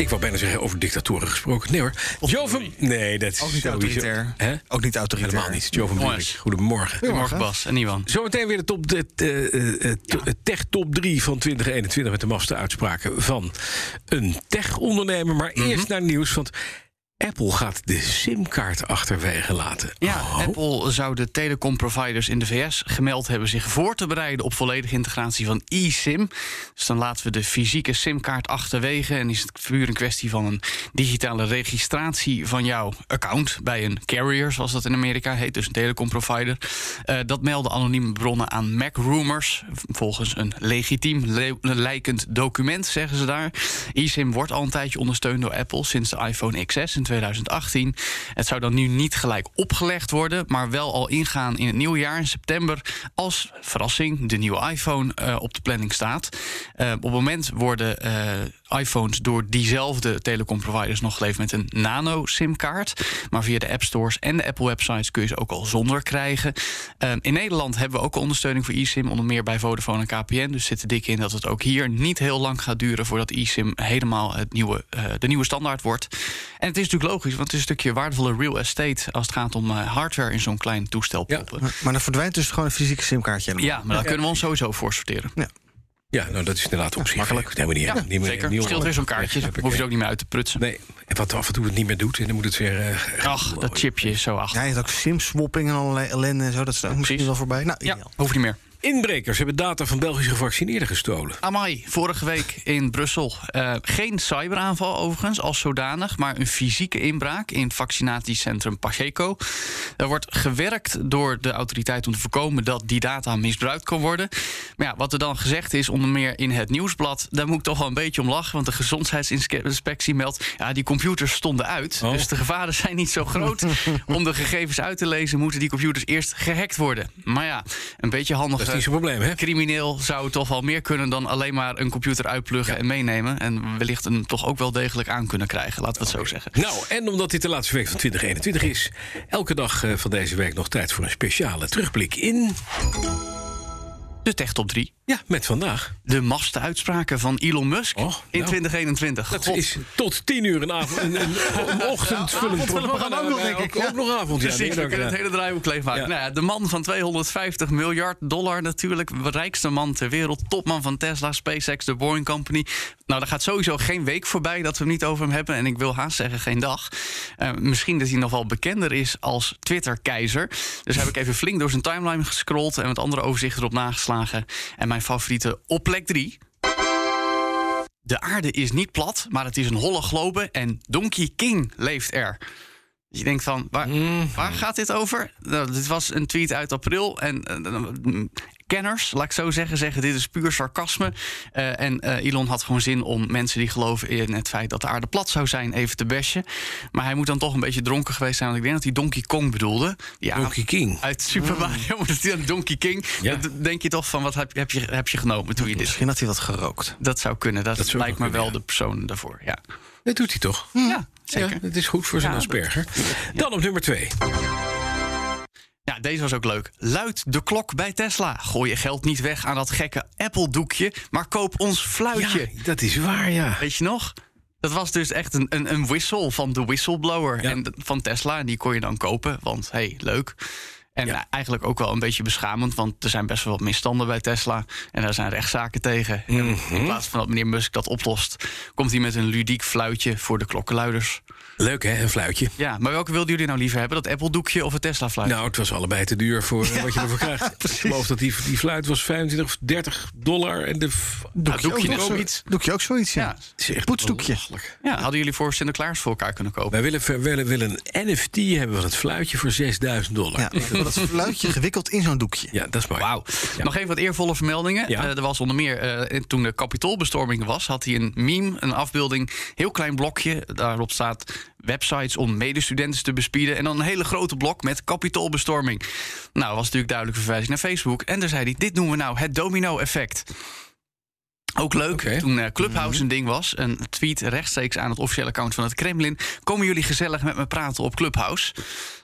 Ik wou bijna zeggen over dictatoren gesproken. Nee hoor. Joven. Nee, dat is Ook niet sowieso- autoritair. Hè? Ook niet autoritair. Helemaal niet. Joven Buurik. Goedemorgen. Goedemorgen Bas en Iwan. Zometeen weer de, top, de, eh, eh, tech top 3 van 2021 met de mafste uitspraken van een tech-ondernemer. Maar Mhm. eerst naar nieuws, want Apple gaat de simkaart achterwege laten. Ja, Oh. Apple zou de telecomproviders in de VS gemeld hebben zich voor te bereiden op volledige integratie van eSIM. Dus dan laten we de fysieke simkaart achterwege en is het puur een kwestie van een digitale registratie van jouw account bij een carrier, zoals dat in Amerika heet, dus een telecomprovider. Eh, dat melden anonieme bronnen aan Mac Rumors, volgens een legitiem le- lijkend document, zeggen ze daar. eSIM wordt al een tijdje ondersteund door Apple sinds de iPhone XS in 2018. Het zou dan nu niet gelijk opgelegd worden, maar wel al ingaan in het nieuwe jaar in september. Als verrassing de nieuwe iPhone eh, op de planning staat. Eh, op het moment worden eh, iPhones door diezelfde telecomproviders nog geleverd met een nano-SIM-kaart. Maar via de App Stores en de Apple-websites kun je ze ook al zonder krijgen. In Nederland hebben we ook ondersteuning voor eSIM, onder meer bij Vodafone en KPN. Dus zit er dik in dat het ook hier niet heel lang gaat duren voordat eSIM helemaal het nieuwe, de nieuwe standaard wordt. En het is natuurlijk logisch, want het is een stukje waardevolle real estate als het gaat om eh, hardware in zo'n klein toestel Ja. Maar, maar dan verdwijnt dus gewoon een fysieke simkaartje. Ja, maar daar kunnen we ons sowieso voor sorteren. Ja, nou dat is inderdaad op zich makkelijk. helemaal niet, Ja, niet meer- zeker. niet Scheelt weer zo'n kaartje. Ik, Hoef je eh, er ook niet meer uit te prutsen. Nee, en wat af en toe het niet meer doet, en dan moet het weer. eh, Ach, dat chipje is zo achter. Ja, je hebt ook simswapping en allerlei ellende en zo. Dat is ook misschien wel voorbij. Nou, Ja, hoeft niet meer. Inbrekers hebben data van Belgische gevaccineerden gestolen. Amai, vorige week in Brussel. Eh, geen cyberaanval overigens als zodanig, maar een fysieke inbraak in het vaccinatiecentrum Pacheco. Er wordt gewerkt door de autoriteit om te voorkomen dat die data misbruikt kan worden. Maar ja, wat er dan gezegd is, onder meer in het nieuwsblad, daar moet ik toch wel een beetje om lachen. Want de gezondheidsinspectie meldt, ja, die computers stonden uit. Oh. Dus de gevaren zijn niet zo groot. om de gegevens uit te lezen, moeten die computers eerst gehackt worden. Maar ja, een beetje handig. Zo'n probleem, hè? Crimineel zou toch wel meer kunnen dan alleen maar een computer uitpluggen en meenemen. En wellicht hem toch ook wel degelijk aan kunnen krijgen, laten we het zo zeggen. Nou, en omdat dit de laatste week van 2021 is, elke dag eh, van deze week nog tijd voor een speciale terugblik in. De Tech Top 3. Ja, met vandaag. De mafste uitspraken van Elon Musk Oh, in nou. 2021. Dat God. is tot tien uur een, avond, een, een, een ochtendvullend programma. ook nog, denk ik. Ook, ook nog avond, ja. Precies, nee, we kunnen ja. het hele draaiboek leegmaken. Ja. Nou ja, de man van 250 miljard dollar natuurlijk. Rijkste man ter wereld. Topman van Tesla, SpaceX, de Boeing Company. Nou, daar gaat sowieso geen week voorbij dat we hem niet over hem hebben. En ik wil haast zeggen, geen dag. Eh, misschien dat hij nog wel bekender is als Twitter-keizer. Dus heb ik even flink door zijn timeline gescrolld... en wat andere overzichten erop nageslagen. En mijn favoriete op plek 3... De aarde is niet plat, maar het is een holle globe en Donkey King leeft er. Dus je denkt van, waar, waar gaat dit over? Nou, dit was een tweet uit april en eh, mm, kenners, laat ik zo zeggen, zeggen dit is puur sarcasme. Eh, en eh, Elon had gewoon zin om mensen die geloven in het feit dat de aarde plat zou zijn even te bashen. Maar hij moet dan toch een beetje dronken geweest zijn, want ik denk dat hij Donkey Kong bedoelde. Ja, Donkey King. Uit Super Mario moet het dan Donkey King. Ja. Dan denk je toch van, wat heb, heb, je, heb je genomen toen je dit... Misschien had hij wat gerookt. Dat zou kunnen, dat, Dat zou lijkt me kunnen, wel ja. de persoon daarvoor, ja. Dat doet hij toch? Ja, zeker. Ja, het is goed voor zijn Ja, asperger. Dan op nummer twee. Ja, deze was ook leuk. Luid de klok bij Tesla. Gooi je geld niet weg aan dat gekke Apple-doekje, maar koop ons fluitje. Ja, dat is waar, ja. Weet je nog? Dat was dus echt een, een, een whistle van de whistleblower Ja. en van Tesla. En die kon je dan kopen, want hey, leuk. En Ja. eigenlijk ook wel een beetje beschamend, want er zijn best wel wat misstanden bij Tesla. En daar zijn rechtszaken tegen. En Mhm. in plaats van dat meneer Musk dat oplost, komt hij met een ludiek fluitje voor de klokkenluiders. Leuk, hè? Een fluitje. Ja, maar welke wilden jullie nou liever hebben? Dat Apple-doekje of het Tesla-fluitje? Nou, het was allebei te duur voor eh, wat je ervoor krijgt. Ik geloof dat die, die fluit was 25 of 30 dollar. En de Nou, doekje ook net nog zoiets. Doe je ook zoiets, ja. Ja. het is echt Poetsdoekje. Ja, hadden jullie voor Sinterklaas voor elkaar kunnen kopen? Wij willen, willen, willen een NFT hebben van het fluitje voor 6000 dollar. Ja, dat fluitje gewikkeld in zo'n doekje. Ja, dat is mooi. Wauw. Ja. Nog even wat eervolle vermeldingen. Ja. Eh, er was onder meer, eh, toen de kapitoolbestorming was, had hij een meme, een afbeelding, heel klein blokje. Daarop staat websites om medestudenten te bespieden. En dan een hele grote blok met kapitoolbestorming. Nou, was natuurlijk duidelijk verwijzing naar Facebook. En daar zei hij: Dit noemen we nou het domino-effect. Ook leuk, toen eh, Clubhouse een ding was, een tweet rechtstreeks aan het officiële account van het Kremlin. Komen jullie gezellig met me praten op Clubhouse?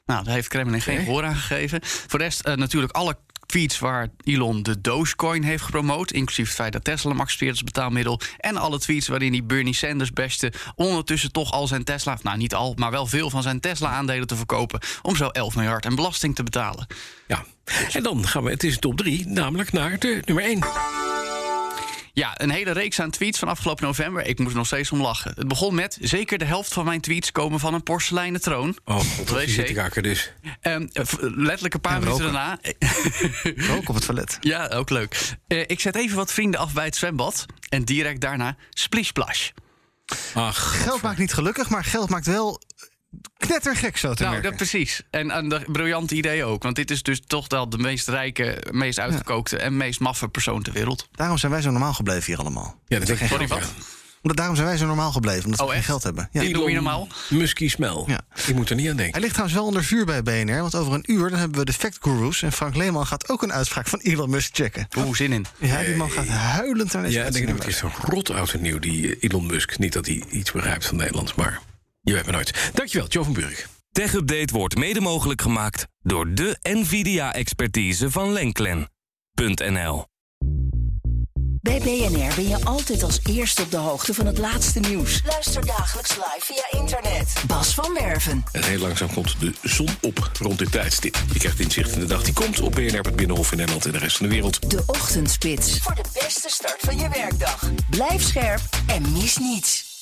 Nou, daar heeft Kremlin geen gehoor aan gegeven. Voor de rest eh, natuurlijk alle tweets waar Elon de Dogecoin heeft gepromoot. Inclusief het feit dat Tesla hem accepteert als betaalmiddel. En alle tweets waarin hij Bernie Sanders beste. Ondertussen toch al zijn Tesla, nou niet al, maar wel veel van zijn Tesla-aandelen te verkopen. Om zo 11 miljard aan belasting te betalen. Ja. En dan gaan we, het is top 3, namelijk naar de nummer 1. Ja, een hele reeks aan tweets van afgelopen november. Ik moest er nog steeds om lachen. Het begon met: zeker de helft van mijn tweets komen van een porseleinen troon. Oh, god, die zit te kakken dus. V- letterlijk een paar En minuten daarna. Rook op het toilet. ja, ook leuk. Eh, ik zet even wat vrienden af bij het zwembad. En direct daarna splishplash. Ach, Geld maakt niet gelukkig, maar geld maakt wel knettergek zo te Nou, merken. dat precies. En, en de briljante idee ook. Want dit is dus toch wel de meest rijke, meest uitgekookte en meest maffe persoon ter wereld. Daarom zijn wij zo normaal gebleven hier allemaal. ja, dat denk ik Sorry, wat? Omdat daarom zijn wij zo normaal gebleven, omdat Oh, we geen echt? geld hebben. Ja. Die doe je normaal? Muskie smel. Ja. Ik moet er niet aan denken. Hij ligt trouwens wel onder vuur bij BNR, want over een uur dan hebben we de Fact Gurus. En Frank Leeman gaat ook een uitspraak van Elon Musk checken. Oeh, zin in. Ja, die man gaat huilend naar deze Ja, ik denk ik, het is zo rot oud en nieuw, die eh, Elon Musk. Niet dat hij iets begrijpt van Nederlands, maar je weet maar nooit. Dankjewel, Joe van Burg. Tech Update wordt mede mogelijk gemaakt door de Nvidia-expertise van Lenklen.nl. Bij BNR ben je altijd als eerste op de hoogte van het laatste nieuws. Luister dagelijks live via internet. Bas van Werven. En heel langzaam komt de zon op rond dit tijdstip. Je krijgt inzicht in de dag die komt op BNR, het Binnenhof in Nederland en de rest van de wereld. De Ochtendspits. Voor de beste start van je werkdag. Blijf scherp en mis niets.